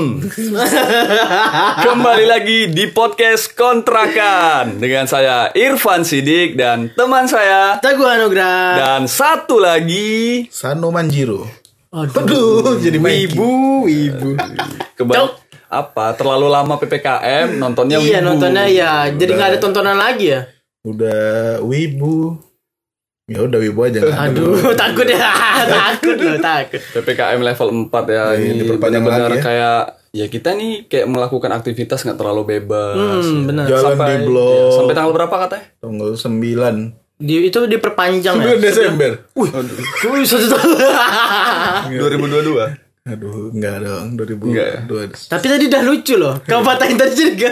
Kembali lagi di podcast kontrakan dengan saya Irfan Sidik dan teman saya Teguh Anugrah. dan satu lagi Sano Manjiro. Aduh, jadi ibu, ibu. kebal Cok. apa terlalu lama ppkm nontonnya iya, Wibu. nontonnya ya. Jadi nggak ada tontonan lagi ya. Udah wibu. Ya udah wibu aja ada. Aduh, takut ya. takut loh, takut. ppkm level 4 ya Iya, ini diperpanjang benar-benar lagi ya. kayak ya kita nih kayak melakukan aktivitas nggak terlalu bebas Hmm, benar. Jalan sampai di blok iya, sampai tanggal berapa katanya tanggal 9 Di, itu diperpanjang 9 ya. Desember. Wih, satu tahun. 2022 Aduh, enggak dong, Enggak 2002. Tapi tadi udah lucu loh. Kau patahin tadi juga.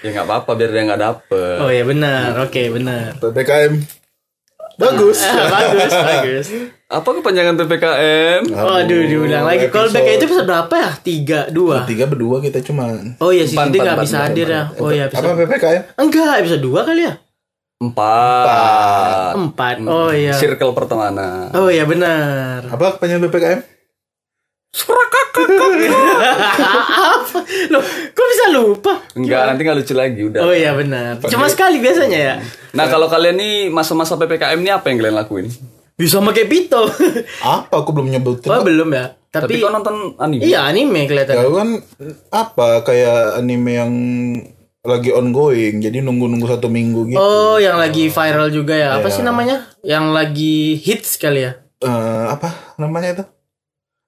ya nggak apa-apa biar dia nggak dapet Oh ya benar. Oke, benar. PPKM. Bagus. Bagus, bagus. apa kepanjangan ppkm Waduh, diulang lagi. Kalau episode- back itu episode berapa ya? Tiga, dua. Tiga berdua kita cuma Oh iya, si Empat, Sidi empat, nggak bisa hadir ya. Oh iya, apa episode. PPKM? Enggak, episode dua kali ya? empat Empat. Oh iya. circle pertemanan Oh iya benar. Apa kepanjangan PPKM? Apa? Loh, kok bisa lupa? enggak nanti nggak lucu lagi udah Oh iya benar. Cuma sekali biasanya ya. nah kalau kalian nih masa-masa ppkm ini apa yang kalian lakuin Bisa pakai pito. Apa aku belum nyebutin? oh, belum ya. tapi Tapi, kau nonton anime iya anime Ya kelihatan. kan apa kayak anime yang lagi ongoing, jadi nunggu-nunggu satu minggu gitu. Oh, yang lagi viral juga ya. Apa Iya. sih namanya? Yang lagi hits kali ya. Eh, apa namanya itu?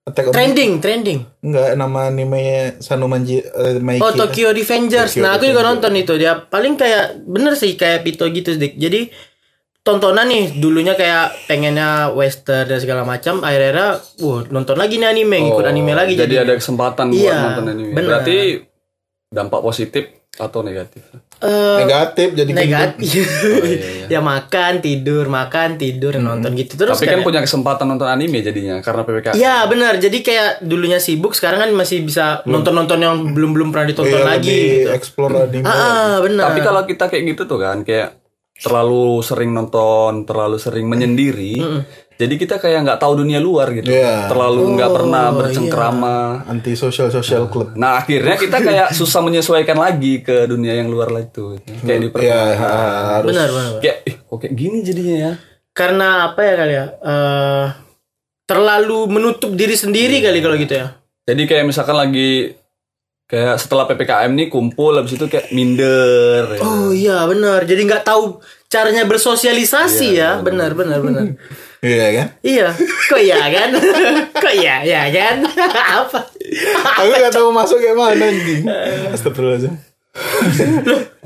Attack on Trending, trending. Enggak, nama animenya Sanumanji uh, Maiki. Oh, Tokyo Revengers. Tokyo nah, aku juga nonton itu. Dia paling kayak bener sih kayak Pito gitu, Dik. Jadi tontonan nih dulunya kayak pengennya western dan segala macam akhirnya wah nonton lagi nih anime ngikut Oh, anime lagi jadi jadinya. ada kesempatan buat Iya, nonton anime benar. berarti dampak positif atau negatif? Eh, Negatif jadi negatif. Iya, ya makan tidur makan tidur nonton gitu. Terus tapi kan kayak- punya kesempatan nonton anime jadinya karena ppkm Iya benar. Jadi kayak dulunya sibuk sekarang kan masih bisa nonton-nonton yang belum belum pernah ditonton Iya, lagi gitu. explore anime. ah benar. Tapi kalau kita kayak gitu tuh kan kayak terlalu sering nonton terlalu sering menyendiri jadi kita kayak nggak tahu dunia luar gitu Iya. terlalu nggak Oh, pernah iya. bercengkrama Anti social social club. Nah akhirnya kita kayak susah menyesuaikan lagi ke dunia yang luar lah itu Kayak di Iya, harus. benar benar benar. Kayak kayak gini jadinya ya karena apa ya kali ya eh terlalu menutup diri sendiri kali kalau gitu ya Jadi kayak misalkan lagi Kayak setelah PPKM nih kumpul Habis itu kayak minder ya. oh iya benar jadi nggak tahu caranya bersosialisasi ya benar benar benar Iya kan? iya kok iya kan kok iya ya kan apa Aku gak tahu masuk kayak mana anjing. Astagfirullahaladzim.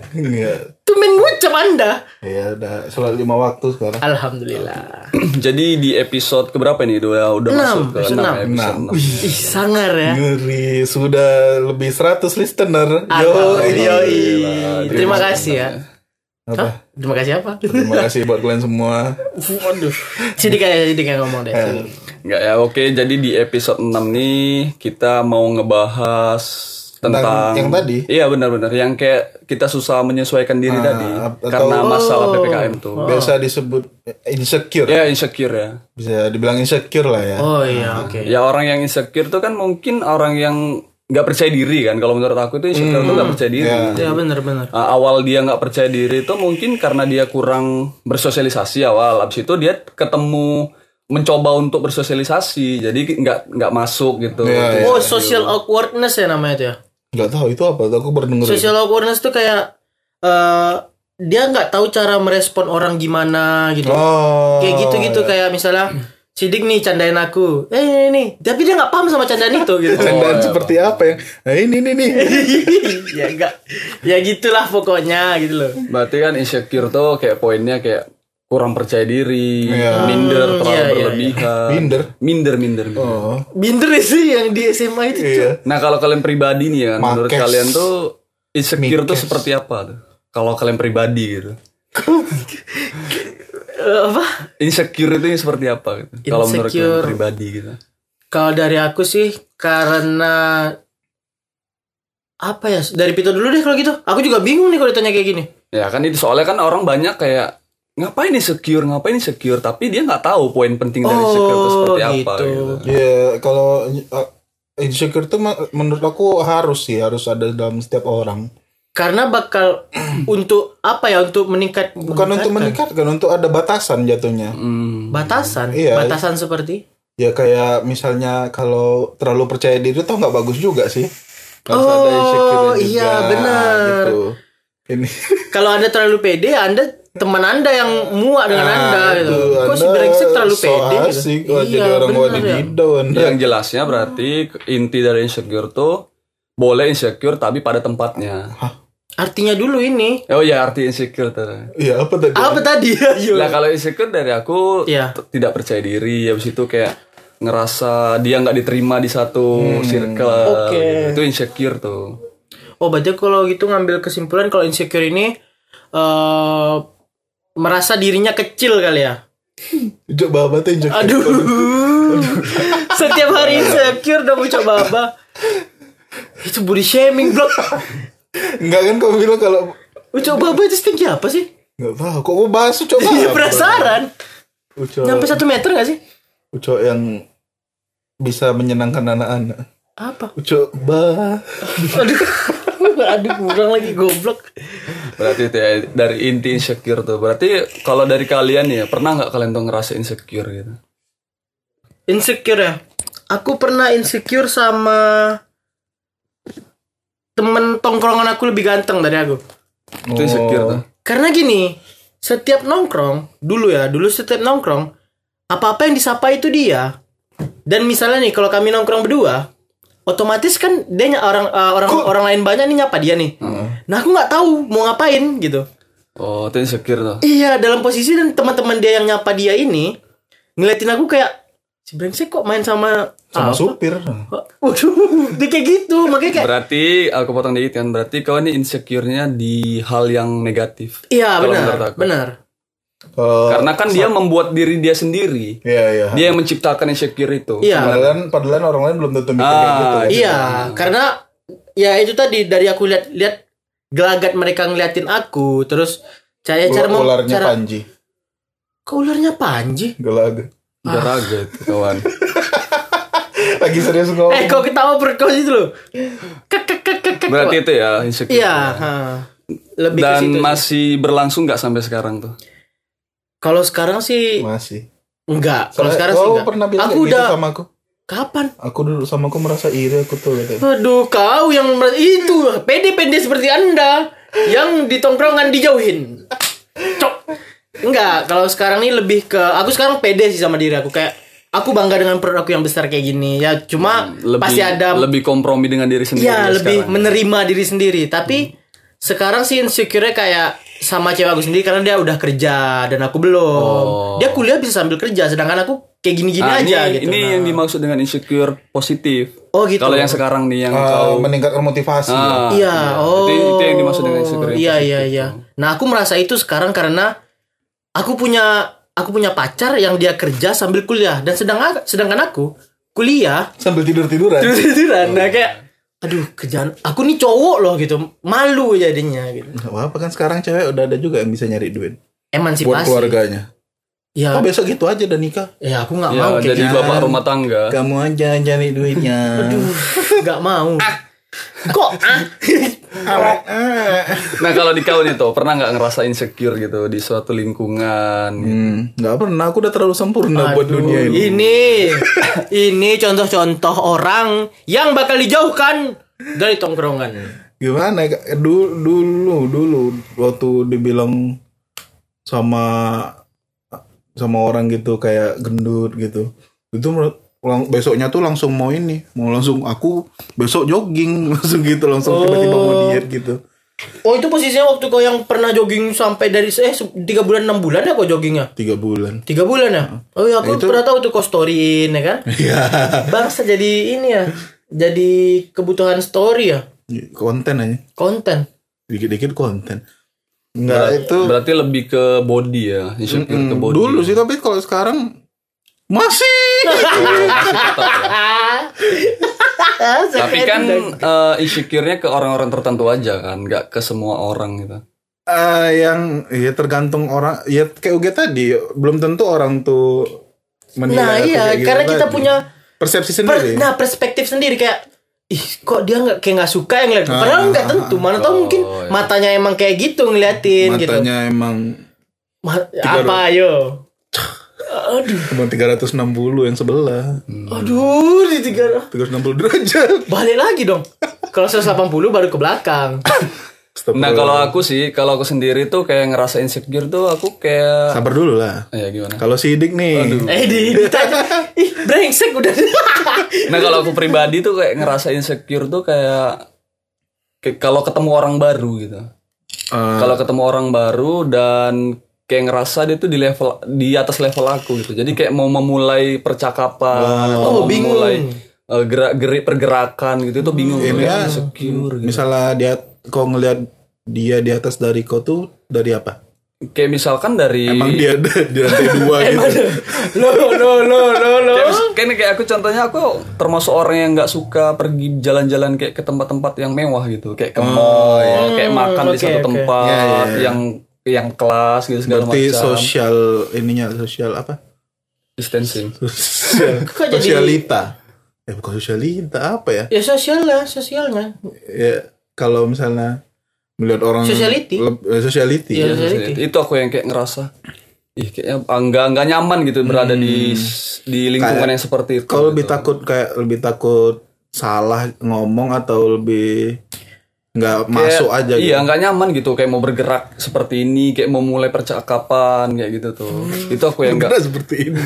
Enggak. tumen ngucap anda Ya udah sholat lima waktu sekarang. alhamdulillah Jadi di episode keberapa nih Udah, udah Enam, masuk ke episode 6 enam. ya, episode Enam. 6. Ih, sangar ya. Ngeri sudah lebih 100 listener. Yo. Alhamdulillah. Terima kasih ya. Apa? Hah? Terima kasih apa? Terima kasih buat kalian semua. Waduh. Sini kayak jadi kayak ngomong deh. Enggak ya oke Jadi di episode 6 nih Kita mau ngebahas Tentang tentang, yang tadi? Iya benar-benar Yang kayak kita susah menyesuaikan diri tadi atau- Karena masalah PPKM tuh Biasa disebut insecure. Ya insecure ya Bisa dibilang insecure lah ya. Oh iya, oke. Ya orang yang insecure tuh kan mungkin orang yang nggak percaya diri kan. Kalau menurut aku itu insecure tuh nggak percaya diri. Ya benar benar. Uh, awal dia nggak percaya diri itu mungkin karena dia kurang bersosialisasi awal. Abis itu dia ketemu mencoba untuk bersosialisasi, jadi nggak nggak masuk gitu. Iya, iya. Oh, social awkwardness ya namanya itu ya. Gak tahu itu apa. Aku baru denger. Social awkwardness tuh kayak eh dia nggak tahu cara merespon orang gimana gitu. Oh. kayak gitu-gitu kayak misalnya Sidik nih candain aku. Eh ini nih, tapi dia nggak paham sama candaan itu gitu. Candaan seperti apa yang Nah ini nih nih ya enggak. Ya gitulah pokoknya gitu loh. Berarti kan insecure tuh kayak poinnya kayak kurang percaya diri, Iya. minder, terlalu iya, iya, berlebihan. Minder? Minder, minder. minder. Oh Binder sih yang di SMA itu. Iya Nah kalau kalian pribadi nih ya, menurut Makes. kalian tuh insecure tuh seperti apa tuh? Kalau kalian pribadi gitu. Eh, apa? Insecure itu seperti apa gitu? Kalau menurut pribadi gitu. Kalau dari aku sih karena apa ya? Dari Pito dulu deh kalau gitu. Aku juga bingung nih kalau ditanya kayak gini. Ya kan itu soalnya kan orang banyak kayak ngapain insecure, ngapain insecure, tapi dia nggak tahu poin penting dari insecure itu Oh, seperti apa gitu. gitu. Ya kalau uh, insecure tuh menurut aku harus sih harus ada dalam setiap orang. Karena bakal untuk apa ya? Untuk meningkat Bukan untuk meningkatkan, untuk ada batasan jatuhnya. Hmm. batasan. Iya. Batasan seperti Ya kayak misalnya kalau terlalu percaya diri tuh nggak bagus juga sih. Harus ada Oh, insecure juga, iya, benar. Gitu. Ini kalau Anda terlalu pede, Anda teman Anda yang muak dengan Ah, Anda gitu. itu, Kok si Anda brengsek terlalu so pede gitu. asik, jadi Iya, orang benar ya. Anda. Yang jelasnya berarti inti dari insecure tuh boleh insecure tapi pada tempatnya. Artinya dulu ini. Oh ya arti insecure tuh. Iya apa tadi? Apa tadi? Nah kalau insecure dari aku Iya. t- tidak percaya diri habis itu kayak ngerasa dia nggak diterima di satu circle Oke. itu insecure tuh Oh, berarti kalau gitu ngambil kesimpulan kalau insecure ini eh merasa dirinya kecil kali ya. Coba apa tuh insecure? Aduh. Setiap hari insecure udah mau coba apa? Itu body shaming blok. Enggak kan kamu bilang kalau Coba apa itu setinggi apa sih? Enggak tahu. Kok mau bahas coba? Iya penasaran. Uco, Nyampe satu meter gak sih? Uco yang bisa menyenangkan anak-anak. Apa? Uco bah. Aduh. Aduh kurang lagi goblok. berarti itu ya dari inti insecure tuh berarti kalau dari kalian ya pernah nggak kalian tuh ngerasa insecure gitu Insecure ya. Aku pernah insecure sama temen tongkrongan aku lebih ganteng dari aku. itu insecure tuh Karena gini, setiap nongkrong dulu ya, dulu setiap nongkrong apa-apa yang disapa itu dia. Dan misalnya nih kalau kami nongkrong berdua, otomatis kan dia orang uh, orang orang lain banyak nih nyapa dia nih. Nah aku nggak tahu mau ngapain gitu. oh itu insecure tuh Iya dalam posisi dan teman-teman dia yang nyapa dia ini ngeliatin aku kayak si brengsek kok main sama Sama apa? supir. Waduh, dia kayak gitu makanya kayak berarti aku potong dikit kan berarti kau ini insecure-nya di hal yang negatif iya benar benar. Oh, karena kan dia membuat diri dia sendiri Iya iya. dia yang menciptakan insecure itu Iya. Padahal, padahal orang lain belum tentu mikir kayak Ah, gitu. Iya, karena ya itu tadi dari aku lihat lihat gelagat mereka ngeliatin aku, terus cara cara mau Ularnya cara Panji. Kok ularnya Panji? Gelaga. Udah raga itu kawan Lagi serius ngomong. Eh, kok ketawa perut kau situ loh. Berarti itu ya insecure Iya, ha. lebih ke dan situ. masih berlangsung nggak sampai sekarang tuh Kalau sekarang sih Masih. enggak. Kalau sekarang sih enggak. pernah bilang aku gitu udah sama aku. kapan? Aku dulu sama aku merasa iri aku tuh gitu. Aduh, kau yang mer- itu pede-pede seperti Anda yang di tongkrongan dijauhin. Cok. Enggak, kalau sekarang ini lebih ke aku sekarang pede sih sama diri aku kayak aku bangga dengan perut aku yang besar kayak gini. Ya cuma lebih pasti ada lebih kompromi dengan diri sendiri ya ya lebih sekarang. menerima diri sendiri. Tapi sekarang sih insecure kayak sama cewek aku sendiri karena dia udah kerja dan aku belum. Dia kuliah bisa sambil kerja sedangkan aku kayak gini-gini Oh. Ah, aja ini, gitu. ini Nah. yang dimaksud dengan insecure positif Oh gitu. kalau yang sekarang nih yang Ah, kau meningkatkan motivasi. Ah, Iya, oh. Itu, itu yang dimaksud dengan insecure yang Iya, positif iya, iya. Nah, aku merasa itu sekarang karena aku punya aku punya pacar yang dia kerja sambil kuliah dan sedang sedangkan aku kuliah Sambil tidur-tiduran. tidur-tiduran. Nah, kayak aduh, kerjaan aku nih cowok loh gitu. Malu jadinya gitu. Gak apa-apa kan sekarang cewek udah ada juga yang bisa nyari duit. Buat Emansipasi. keluarganya. Ya, Oh besok gitu aja dan nikah. ya aku nggak Ya, mau jadi gitu. bapak rumah tangga Kamu aja yang cari duitnya. Aduh, nggak mau. Kok? Ah? nah kalau di kau nih tuh pernah nggak ngerasa insecure gitu di suatu lingkungan Hmm, nggak pernah. Aku udah terlalu sempurna buat Aduh, dunia ini. Ini, ini contoh-contoh orang yang bakal dijauhkan dari tongkrongan. Gimana? ya? Dulu, dulu, dulu waktu dibilang sama sama orang gitu kayak gendut gitu. Itu menurut- lang- besoknya tuh langsung mau ini, mau langsung aku besok jogging langsung gitu, langsung tiba-tiba mau diet gitu. Oh itu posisinya waktu kau yang pernah jogging sampai dari eh tiga bulan enam bulan ya kau joggingnya? Tiga bulan. Tiga bulan ya? Oh iya aku Itu- pernah tahu tuh kau storyin ya kan? Iya. Bangsa jadi ini ya, jadi kebutuhan story ya, konten aja. konten. Dikit-dikit konten. Enggak itu berarti lebih ke body ya insecure ke Mm, body dulu sih tapi kalau sekarang masih. Tapi kan eh, insecure-nya ke orang-orang tertentu aja kan nggak ke semua orang gitu. Eh, yang ya tergantung orang ya kayak UG tadi belum tentu orang tuh menilai Nah iya, gitu karena kita tadi. punya persepsi Per- sendiri. nah perspektif sendiri kayak ih kok dia nggak kayak nggak suka yang ngeliat padahal Ah, nggak tentu mana tahu mungkin Oh, iya. matanya emang kayak gitu ngeliatin gitu. Matanya emang Ma- apa yo aduh cuma 360 yang sebelah. aduh di tiga 360 derajat. balik lagi dong kalau 180 baru ke belakang Nah kalau aku sih, kalau aku sendiri tuh kayak ngerasa insecure tuh aku kayak Sabar dulu lah. ya gimana? Kalau sidik nih. eh di ih brengsek udah Nah kalau aku pribadi tuh kayak ngerasa insecure tuh kayak, kayak kalau ketemu orang baru gitu. eh, Kalau ketemu orang baru dan kayak ngerasa dia tuh di level di atas level aku gitu. Jadi kayak mau memulai percakapan atau Oh, mau bingung. memulai eh, gerak gerik pergerakan gitu itu bingung kayak ya, insecure gitu. misalnya dia kau ngelihat dia di atas dari kau tuh dari apa? Kayak misalkan dari Emang dia ada di lantai dua gitu. lo lo lo lo lo kayak, kayak, aku contohnya aku termasuk orang yang nggak suka pergi jalan-jalan kayak ke tempat-tempat yang mewah gitu kayak ke mall kayak makan di oke, satu oke. tempat Ya, ya, ya. yang yang kelas gitu segala Berarti macam sosial ininya sosial apa? distancing Sosial, jadi- sosialita. Eh bukan sosialita apa ya? ya sosial lah sosialnya Ya kalau misalnya melihat orang Sociality. leb- eh, sociality. Iya. ya. Sociality. itu aku yang kayak ngerasa ih kayaknya ah, nggak nggak nyaman gitu berada di di lingkungan yang seperti itu lebih gitu. takut kayak lebih takut salah ngomong atau lebih nggak masuk Kayak- aja gitu. iya nggak nyaman gitu kayak mau bergerak seperti ini kayak mau mulai percakapan kayak gitu tuh itu aku yang nggak Karena seperti ini.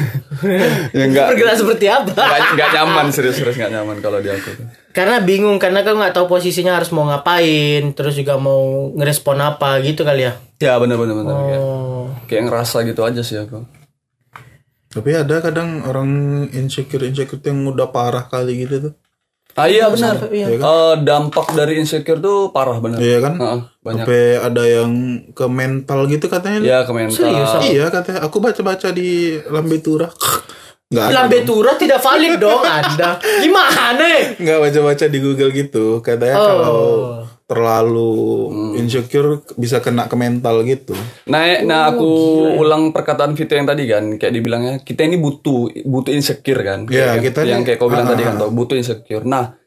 yang nggak bergerak seperti apa nggak nggak nyaman serius-serius nggak nyaman kalau di aku tuh. karena bingung karena kan nggak tahu posisinya harus mau ngapain terus juga mau ngerespon apa gitu kali ya Ya benar benar benar kayak, oh kayak ngerasa gitu aja sih aku. Tapi ada kadang orang insecure insecure yang udah parah kali gitu tuh. Ah iya benar. iya. Eh, dampak dari insecure tuh parah benar. Iya kan? Heeh, banyak. Sampai ada yang ke mental gitu katanya. Ya ke mental. Serius? Iya katanya. Aku baca-baca di Lambetura. Nggak ada. Lambe Tura tidak valid dong anda gimana Nggak baca-baca di Google gitu. Katanya Oh. kalau terlalu insecure bisa kena ke mental gitu. Nah, nah aku ulang perkataan Vito yang tadi kan, kayak dibilangnya kita ini butuh butuh insecure kan. Iya, Kayak- kita yang nih- kayak kau bilang ah, tadi kan, tuh, butuh insecure. Nah,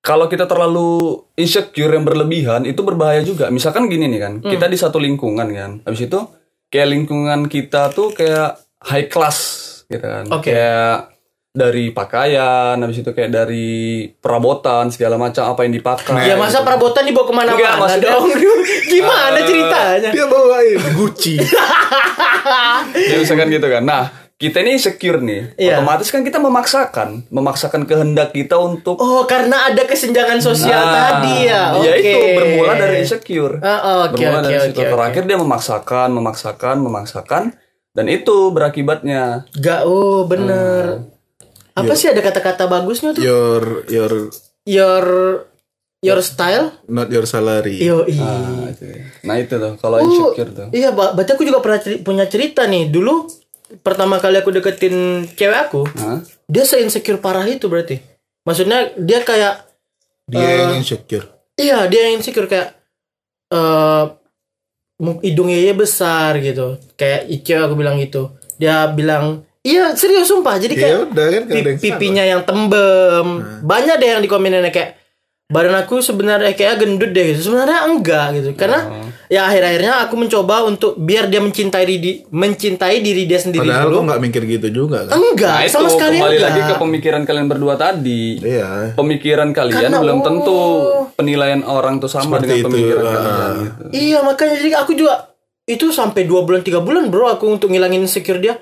kalau kita terlalu insecure yang berlebihan itu berbahaya juga. Misalkan gini nih kan, kita di satu lingkungan kan. Habis itu kayak lingkungan kita tuh kayak high class gitu kan. Oke. Kayak dari pakaian, habis itu kayak dari perabotan segala macam apa yang dipakai. ya masa perabotan dibawa Enggak, ke mana-mana maksudnya- dong gimana ceritanya Dia bawain Gucci. Ya misalkan gitu kan. Nah, kita ini insecure nih. Iya. Otomatis kan kita memaksakan, memaksakan kehendak kita untuk oh karena ada kesenjangan sosial Nah, tadi ya oke ya itu bermula dari insecure. Ah, oke, bermula oke, dari oke, situ. oke. Terakhir dia memaksakan, memaksakan, memaksakan dan itu berakibatnya Gak, oh bener. Hmm. Apa sih ada kata-kata bagusnya tuh? Your your Your your style? not your salary. Yo, nah, itu. Nah, itu tuh kalau Oh, insecure tuh. iya, berarti aku juga pernah ceri- punya cerita nih. Dulu pertama kali aku deketin cewek aku, Hah? dia se-insecure parah itu berarti. Maksudnya dia kayak Dia Eh. yang insecure. iya, dia yang insecure kayak eh mu- hidungnya besar gitu. Kayak cewek aku bilang gitu. Dia bilang, "Iya, serius sumpah." Jadi kayak Ya udah kan pi- pipinya yang tembem. Banyak deh yang dikomenin kayak badan aku sebenarnya kayak gendut deh gitu. Sebenarnya enggak gitu. Karena Oh. ya akhir-akhirnya aku mencoba untuk biar dia mencintai diri mencintai diri dia sendiri Padahal dulu. kok nggak mikir gitu juga kan? Enggak, Nah, itu sama sekali kembali enggak. lagi ke pemikiran kalian berdua tadi. Iya. Pemikiran kalian Karena, belum oh. tentu penilaian orang tuh sama Seperti dengan itu, pemikiran ah. kalian gitu. Iya, makanya jadi aku juga itu sampai dua bulan tiga bulan bro aku untuk ngilangin insecure dia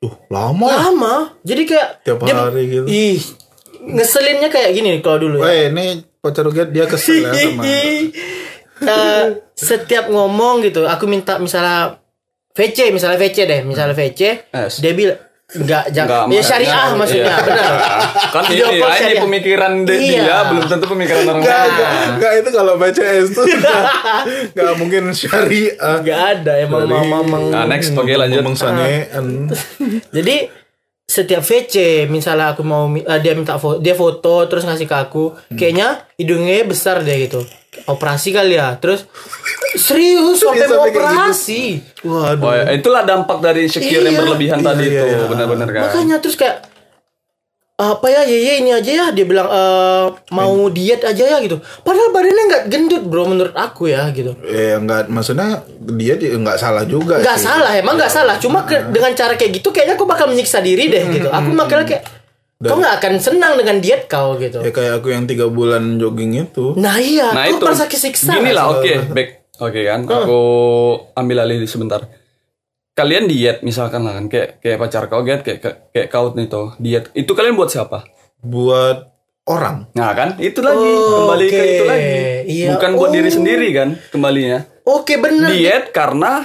Tuh, lama ya? lama jadi kayak Tiap dia- hari gitu. ih ngeselinnya kayak gini nih kalau dulu ya. Weh, ini pacar Ruget dia kesel ya sama Eh, setiap ngomong gitu aku minta misalnya VC misalnya VC deh misalnya VC Es. dia bilang enggak jangan Enggak, ya syariah enggak, maksudnya iya. benar kan ini, Video call ah, ini pemikiran de- Iya. dia belum tentu pemikiran orang Enggak, lain. enggak, enggak, itu kalau BCS tuh enggak mungkin syariah. enggak ada emang mamang Nah, next oke lanjut. Jadi setiap VC misalnya aku mau eh, dia minta foto dia foto terus ngasih ke aku Hmm. kayaknya hidungnya besar deh gitu operasi kali ya terus serius sampai mau gitu. operasi Waduh. Oh, ya, itulah dampak dari insecure yang Iya. berlebihan Iya, tadi iya, itu, iya. benar-benar kan. makanya terus kayak apa ya ye ye ini aja ya. Dia bilang eh, mau diet aja ya gitu. Padahal badannya nggak gendut bro menurut aku ya gitu. Eh enggak maksudnya dia di- enggak salah juga nggak salah emang nggak salah. Cuma ke- dengan cara kayak gitu kayaknya aku bakal menyiksa diri deh gitu. Aku makanya kayak kau nggak akan senang dengan diet kau gitu. Ya kayak aku yang tiga bulan jogging itu. nah iya Nah kau itu. merasa kesiksa. Gini nggak lah oke back. Oke kan Aku ambil alih sebentar Kalian diet misalkan lah kan Kayak kayak pacar kau diet Kayak kayak, kayak kau nih tuh Diet Itu kalian buat siapa? Buat orang. Nah kan Itu lagi Oh, Kembali ke oke. itu lagi Iya. Bukan buat Oh. diri sendiri kan Kembalinya oke bener Diet karena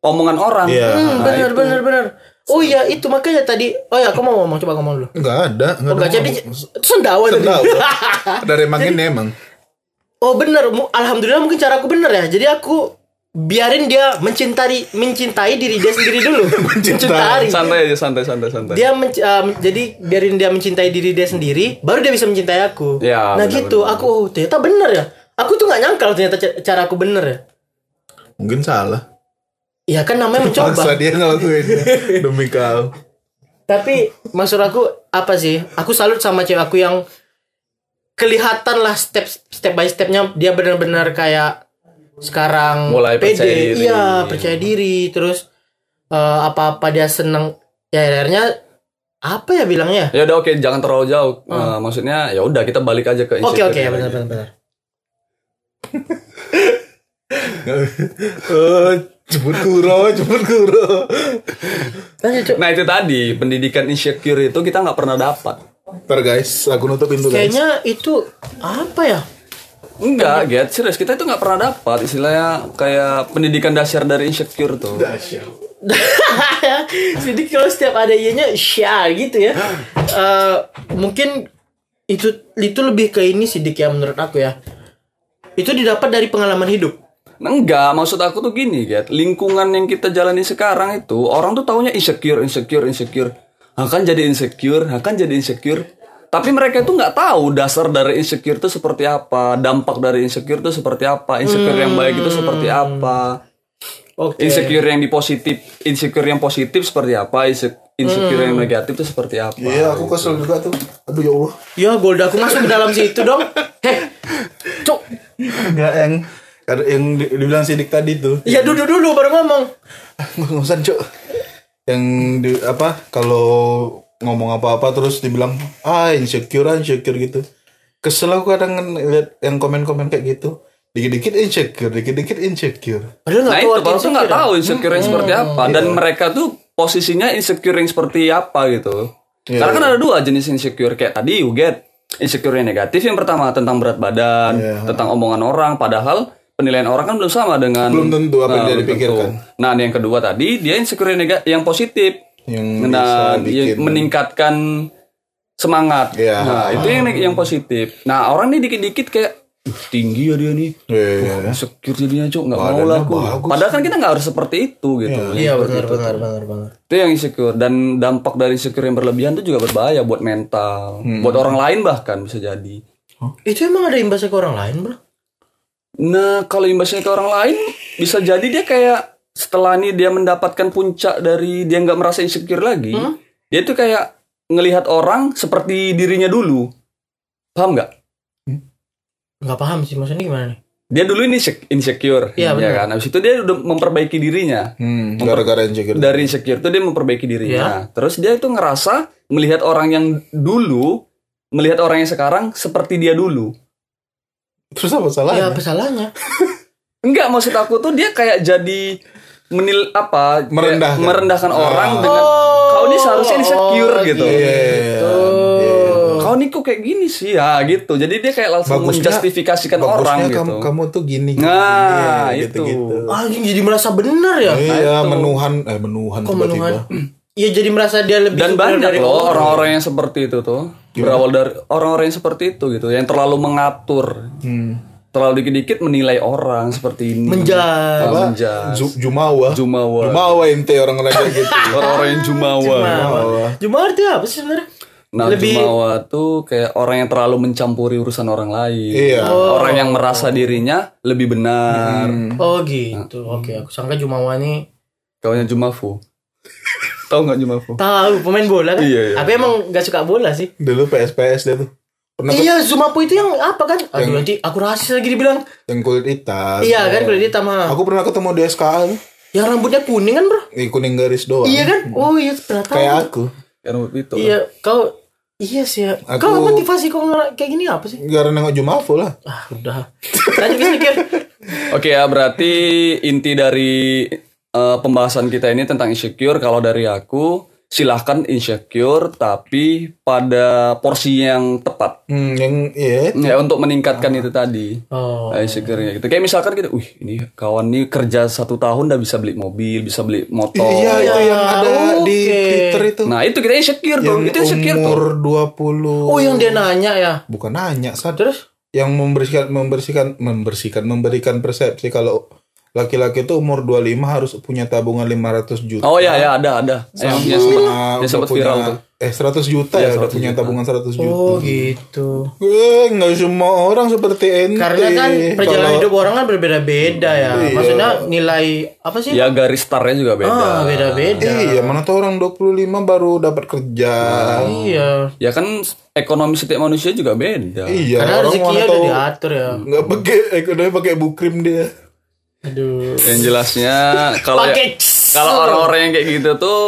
Omongan orang Iya. Hmm, Nah, bener itu. bener bener oh iya itu makanya tadi oh ya aku mau ngomong coba ngomong dulu Enggak ada, oh enggak nggak jadi itu sendawa tadi Tahu. Dari emang ini emang. Oh bener, alhamdulillah mungkin cara aku bener ya. Jadi aku biarin dia mencintai mencintai diri dia sendiri dulu. mencintai. Santai aja santai santai santai Dia menc- uh, jadi biarin dia mencintai diri dia sendiri, baru dia bisa mencintai aku. Ya, nah benar, gitu, aku oh, ternyata bener ya. Aku tuh nggak nyangkal ternyata ca- cara aku bener ya. Mungkin salah. Ya kan namanya Paksa mencoba. dia ngelakuin demi kau. Tapi maksud aku apa sih? Aku salut sama cewek aku yang kelihatan lah step step by stepnya dia benar-benar kayak sekarang Mulai pede, percaya diri. iya percaya diri, terus eh, apa-apa dia seneng, ya akhirnya apa ya bilangnya? Ya udah oke jangan terlalu jauh Eh, Maksudnya ya udah kita balik aja ke Hmm. Oke oke benar benar benar. Jemput kuro, jemput kuro. Nah itu tadi pendidikan insecure itu kita nggak pernah dapat. Ntar guys, aku nutup pintu guys. Kayaknya itu apa ya? Enggak, get serius kita itu nggak pernah dapat istilahnya kayak pendidikan dasar dari insecure tuh. Jadi kalau setiap ada ianya syar gitu ya. Eh, mungkin itu itu lebih ke ini sih Dik, ya menurut aku ya. Itu didapat dari pengalaman hidup. Enggak, maksud aku tuh gini, get lingkungan yang kita jalani sekarang itu orang tuh taunya insecure, insecure, insecure. Akan jadi insecure, akan jadi insecure. Tapi mereka itu nggak tahu dasar dari insecure itu seperti apa, dampak dari insecure itu seperti apa, insecure yang baik itu seperti apa. Oke. Insecure yang di positif, insecure yang positif seperti apa, inse- insecure yang negatif itu seperti apa. Iya, aku kesel juga tuh. Aduh ya Allah. Ya Golda aku masuk ke dalam situ dong. Heh. Cuk. Enggak yang yang di- dibilang sidik tadi tuh. Ya duduk dulu baru ngomong. Nggak usah, Cuk. Yang di apa kalau ngomong apa-apa terus dibilang ah insecure ah, insecure gitu. Kesel aku kadang lihat yang komen-komen kayak gitu. Dikit-dikit insecure, dikit-dikit insecure. Padahal Nah nggak itu tuh nggak insecure. tahu insecure yang seperti apa dan mereka tuh posisinya insecure yang seperti apa gitu. Karena kan ada dua jenis insecure kayak tadi you get insecure yang negatif yang pertama tentang berat badan, Iya. tentang omongan orang, padahal penilaian orang kan belum sama dengan Belum tentu apa yang dia dipikirkan. tentu. Nah yang kedua tadi dia insecure yang, yang positif, Yang nah bikin meningkatkan semangat. Iya. Nah itu yang yang positif. Nah orang nih dikit-dikit kayak "Ih, tinggi ya dia nih. Iya. Insecure jadinya cuk nggak mau lah aku. bagus. Padahal kan kita nggak harus seperti itu gitu. Iya benar benar benar benar. Itu yang insecure dan dampak dari insecure yang berlebihan itu juga berbahaya buat mental, buat orang lain bahkan bisa jadi. Itu emang ada imbasnya ke orang lain, Bro? Nah kalau imbasnya ke orang lain bisa jadi dia kayak setelah ini dia mendapatkan puncak dari dia nggak merasa insecure lagi, dia tuh kayak ngelihat orang seperti dirinya dulu. Paham nggak? Nggak paham sih maksudnya gimana nih? Dia dulu ini insec- insecure, Iya, ya benar. kan. Habis itu dia udah memperbaiki dirinya. Hmm, gara-gara insecure. dari insecure itu dia memperbaiki Iya. dirinya. Terus dia itu ngerasa melihat orang yang dulu, melihat orang yang sekarang seperti dia dulu. Terus apa salahnya? Ya apa salahnya? Enggak, maksud aku tuh dia kayak jadi menil apa? Merendahkan. merendahkan Ah. orang dengan kau ini seharusnya insecure gitu. Iya, iya, iya. Kau nih kok kayak gini sih ya gitu. Jadi dia kayak langsung Bagusnya- menjustifikasikan Bagusnya orang kamu, gitu. kamu tuh gini. gini, Nah, gini, itu. gitu-gitu. Anjing jadi merasa benar ya? Iya, menuhan eh menuhan Kok tiba-tiba. menuhan? Iya jadi merasa dia lebih Dan banyak dari loh orang. orang-orang yang seperti itu tuh. Berawal dari orang-orang yang seperti itu gitu, yang terlalu mengatur. Hmm. Terlalu dikit-dikit menilai orang seperti ini. Menjudge. Apa? Jumawa. Jumawa. Jumawa ente orang-orang kayak gitu. Orang-orang yang jumawa. Jumawa. Cuma artinya apa sih sebenarnya? Nah, Lebih- jumawa tuh kayak orang yang terlalu mencampuri urusan orang lain. Iya. Orang yang merasa dirinya lebih benar. Hmm. Oh gitu. Oke, aku sangka Jumawa nih Kaunya jumafu. Tahu nggak Jumafu? Tahu pemain bola kan? Iya, iya. Aku emang gak suka bola sih. Dulu PSPS dia tuh. Pernah ke- Iya, Zumapu itu yang apa kan? Aduh, nanti aku rasis lagi dibilang. yang kulit hitam. Iya kan kulit hitam mah. Aku pernah ketemu di SKA tuh. Yang rambutnya kuning kan, Bro? Di kuning garis doang. Iya kan? Oh iya, pernah tahu. Kayak aku. Yang rambut itu. Iya, kau Iya sih ya. Aku- Kau motivasi kau kayak gini apa sih? Gara nengok Jumafu lah. Ah, udah. Lanjut mikir. Oke ya, berarti inti dari eh, pembahasan kita ini tentang insecure. Kalau dari aku, silahkan insecure, tapi pada porsi yang tepat. Hmm, yang iya. Ya untuk meningkatkan itu tadi. Oh. Nah, insecure-nya gitu. Kayak misalkan gitu, wih ini kawan nih kerja satu tahun udah bisa beli mobil, bisa beli motor. Iya, itu yang ada di oke. Twitter itu. Nah itu kita insecure tuh, yang itu insecure tuh. umur 20. Oh, yang dia nanya ya. bukan nanya, Sad. Terus yang membersihkan membersihkan membersihkan memberikan persepsi kalau laki-laki itu umur 25 harus punya tabungan 500 juta. Oh ya ya ada ada. Yang dia sempat sempat punya viral tuh. eh 100 juta ya udah punya tabungan 100 juta. Oh gitu. Eh, nggak semua orang seperti ente. Karena kan perjalanan Kalau- hidup orang kan berbeda-beda ya. Maksudnya nilai apa sih? Ya garis startnya juga beda. Ah, beda-beda. Iya, mana tuh orang 25 baru dapat kerja. Iya. Ya kan ekonomi setiap manusia juga beda. Iya, Karena rezekinya udah diatur ya. nggak pakai ekonomi pakai bukrim dia. Aduh. Yang jelasnya kalau ya, kalau orang-orang yang kayak gitu tuh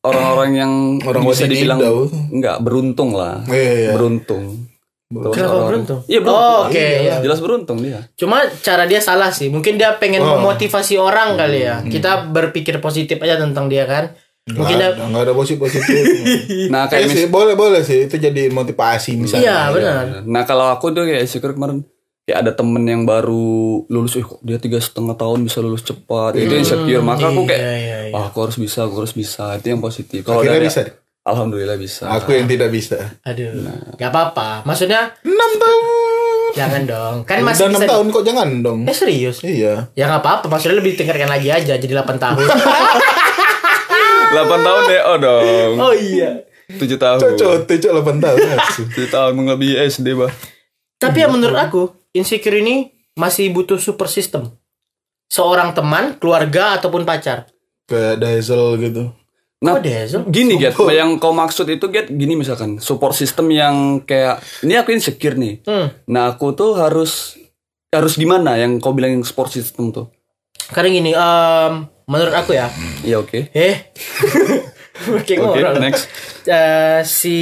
orang-orang yang Orang bisa dibilang tahu. enggak beruntung lah. Iya, iya. Beruntung. Terus Kenapa beruntung? Iya beruntung. Oh, oke. iya. Jelas beruntung dia. Cuma cara dia salah sih. Mungkin dia pengen Oh. memotivasi orang kali Hmm. ya. Kita berpikir positif aja tentang dia kan. Mungkin Nggak ada, nggak ada positif positif. Nah Eh, kayak mis- sih, boleh boleh sih itu jadi motivasi misalnya. Iya, benar. Nah kalau aku tuh kayak insecure kemarin kayak ada temen yang baru lulus, eh kok dia tiga setengah tahun bisa lulus cepat, itu insecure. Maka aku kayak, Iya, iya, iya. ah aku harus bisa, aku harus bisa. Itu yang positif. Kalau Akhirnya dari- bisa. Alhamdulillah bisa. Aku yang tidak bisa. Aduh. Nah. Gak apa-apa. Maksudnya 6 tahun. jangan dong. Kan Udah masih 6 bisa. tahun kok jangan dong. Eh serius? Iya. Ya nggak apa-apa. Maksudnya lebih tingkatkan lagi aja jadi 8 tahun. 8 tahun deh, oh dong. oh iya. 7 tahun. Cocok, cocok 8 tahun. 7 tahun melebihi SD bah. Tapi ya menurut aku, insecure ini masih butuh super system. Seorang teman, keluarga ataupun pacar. Kayak Diesel gitu. Nah, Oh, Dezo. gini Get, yang kau maksud itu Get, gini misalkan support system yang kayak ini aku insecure nih. Hmm. Nah aku tuh harus harus gimana yang kau bilang yang support system tuh? Karena gini, em, menurut aku ya, Iya oke. eh, Oke, Oke ngobrol. next. Eh, si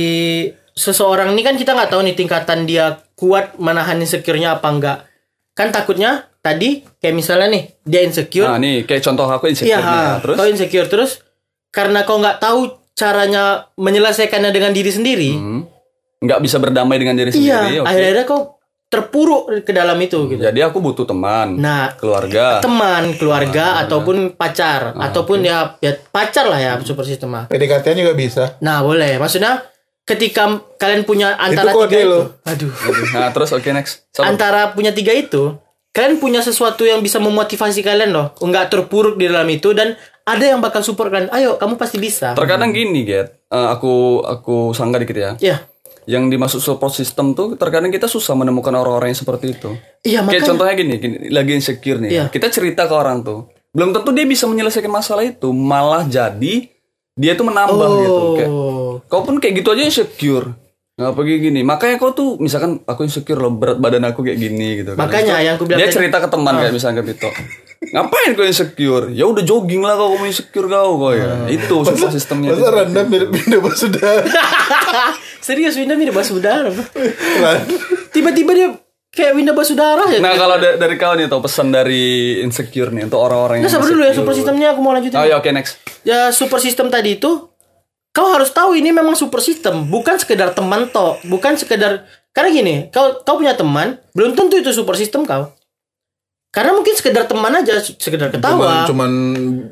seseorang ini kan kita nggak tahu nih tingkatan dia kuat menahan insecure-nya apa enggak. Kan takutnya tadi kayak misalnya nih dia insecure, Nah nih kayak contoh aku insecure iya, ya. Terus kau insecure terus karena kau nggak tahu caranya menyelesaikannya dengan diri sendiri, hmm, nggak bisa berdamai dengan diri sendiri. iya, oke. akhirnya kau terpuruk ke dalam itu gitu. Jadi aku butuh teman, Nah, keluarga. teman, keluarga ataupun pacar Ah, ataupun ya, ya pacar lah ya super system mah. PDKT juga bisa. Nah, boleh. Maksudnya ketika kalian punya antara kode tiga itu, loh. aduh, Nah terus oke next. Sabar. antara punya tiga itu, kalian punya sesuatu yang bisa memotivasi kalian loh, nggak terpuruk di dalam itu dan ada yang bakal support kalian. Ayo, kamu pasti bisa. Terkadang gini Get, Eh, aku aku sanggah dikit ya. Iya, Yang dimaksud support system tuh terkadang kita susah menemukan orang-orang yang seperti itu. iya Kayak makanya. contohnya gini, gini, lagi insecure nih. Iya. Kita cerita ke orang tuh. Belum tentu dia bisa menyelesaikan masalah itu, malah jadi dia tuh menambah gitu. Kayak, Oh, kau pun kayak gitu aja insecure. Nggak pergi gini. Makanya kau tuh misalkan aku insecure loh berat badan aku kayak gini gitu. kan. Makanya Terus yang aku bilang dia Ah. cerita ke teman kayak misalnya ke Pito. Ngapain kau insecure? Ya udah jogging lah kau kamu insecure kau kau ya. Ah. Itu support sistemnya. Masa Randa mirip-mirip sudah. serius Winda mirip Basudara. Tiba-tiba dia kayak Winda Basudara ya. Nah kalau da- dari kau nih tau pesan dari insecure nih untuk orang-orang Nah, yang sabar dulu ya super sistemnya aku mau lanjutin. Oh ya oke next. ya super system tadi itu kau harus tahu ini memang super system bukan sekedar teman toh bukan sekedar karena gini kau kau punya teman belum tentu itu super system kau karena mungkin sekedar teman aja sekedar Cuman, ketawa cuman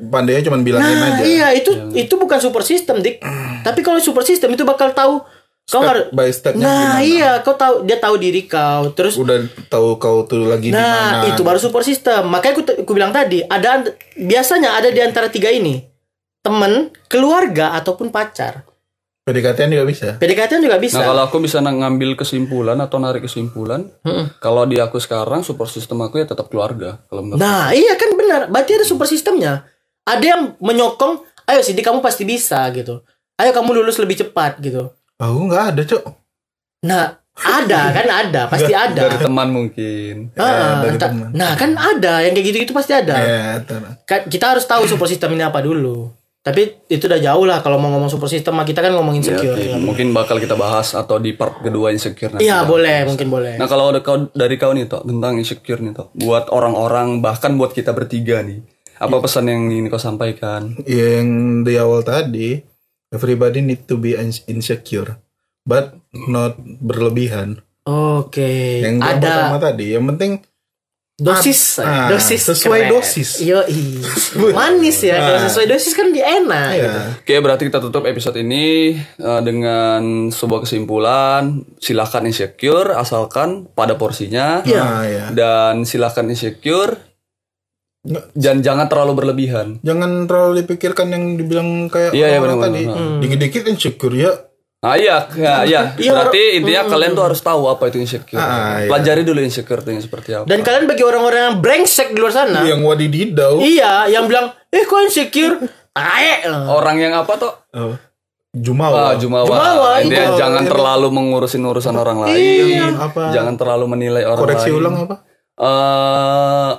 pandainya cuman bilangin nah aja. iya itu itu bukan super system dik tapi kalau super system itu bakal tahu kau Step harus by stepnya nah gimana. iya kau tahu dia tahu diri kau terus Udah tahu kau tuh lagi di Nah, mana. itu baru support system. Makanya aku, aku bilang tadi, ada biasanya ada di antara tiga ini. Temen, keluarga, ataupun pacar. PDKT juga bisa. PDKT juga bisa. Nah kalau aku bisa ngambil kesimpulan atau narik kesimpulan, kalau di aku sekarang support system aku ya tetap keluarga. Kalau menurut Nah, iya kan benar. Berarti ada super sistemnya. Ada yang menyokong, ayo sih kamu pasti bisa gitu ayo kamu lulus lebih cepat gitu Aku nggak ada cok. nah ada kan ada pasti ada Dari teman mungkin. Ah, dari entah- teman. nah kan ada yang kayak gitu-gitu pasti ada Ya. Kan kita harus tahu support system ini apa dulu tapi itu udah jauh lah kalau mau ngomong support system mah kita kan ngomongin Ya, secure oke. ya. Mungkin bakal kita bahas atau di part kedua insecure nanti. Iya boleh mungkin boleh Nah kalau ada kau dari kau nih Tok tentang insecure nih Tok buat orang-orang bahkan buat kita bertiga nih apa pesan yang ingin kau sampaikan? Yang di awal tadi, everybody need to be ins- insecure, but not berlebihan. oke Yang yang ada pertama tadi, yang penting dosis Ah, dosis sesuai keren. dosis. Yo, manis ya kalau Ah. sesuai dosis kan dia enak ya Oke berarti kita tutup episode ini eh, dengan sebuah kesimpulan silahkan insecure asalkan pada porsinya Iya. Nah, ya. dan silahkan insecure Dan jangan terlalu berlebihan. Jangan terlalu dipikirkan yang dibilang kayak Iya, iya, orang benar, tadi. benar, benar. Dikit-dikit insecure ya. Ah iya, ya, iya. Iya, Berarti intinya kalian tuh harus tahu apa itu insecure. Ah, iya. Pelajari dulu insecure itu yang seperti apa. dan kalian bagi orang-orang yang brengsek di luar sana Yang wadididau. iya yang bilang eh kok insecure Ae. Orang yang apa tuh? Oh. Ah, Jumawa. jumawa. Jumawa, Intinya itu. jangan terlalu mengurusin urusan orang lain. Iya. Apa? Jangan terlalu menilai orang Koreksi lain. ulang apa? Eh,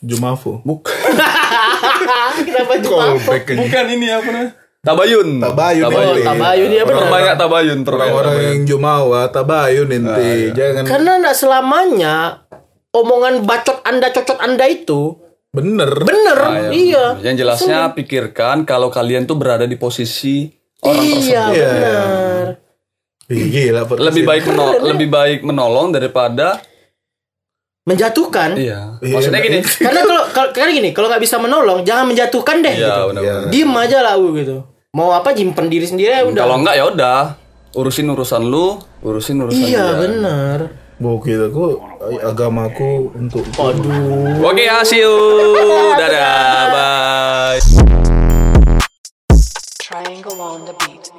Jumafu. buk- kenapa ini. bukan ini apa namanya? Tabayun. Tabayun, Oh, Iya. tabayun ya benar Perbanyak tabayun, Orang-orang tabayun. yang Jumawa, tabayun inti. Jangan karena enggak selamanya omongan bacot anda cocot anda itu bener. bener Ah, iya Yang jelasnya pikirkan kalau kalian tuh berada di posisi orang iya tersebut. Iya. benar Gila, Lebih baik meno- lebih baik menolong daripada menjatuhkan. Iya. iya. Maksudnya gini. karena kalau karena gini, kalau nggak bisa menolong, jangan menjatuhkan deh. Iya, gitu. benar. Diem aja lah gitu. Mau apa jimpen diri sendiri ya udah. Kalau nggak ya udah. Urusin urusan lu, urusin urusan Iya, dia. benar. Bukit aku agamaku untuk Aduh. Oke, okay, see you. Dadah, bye. Triangle on the beat.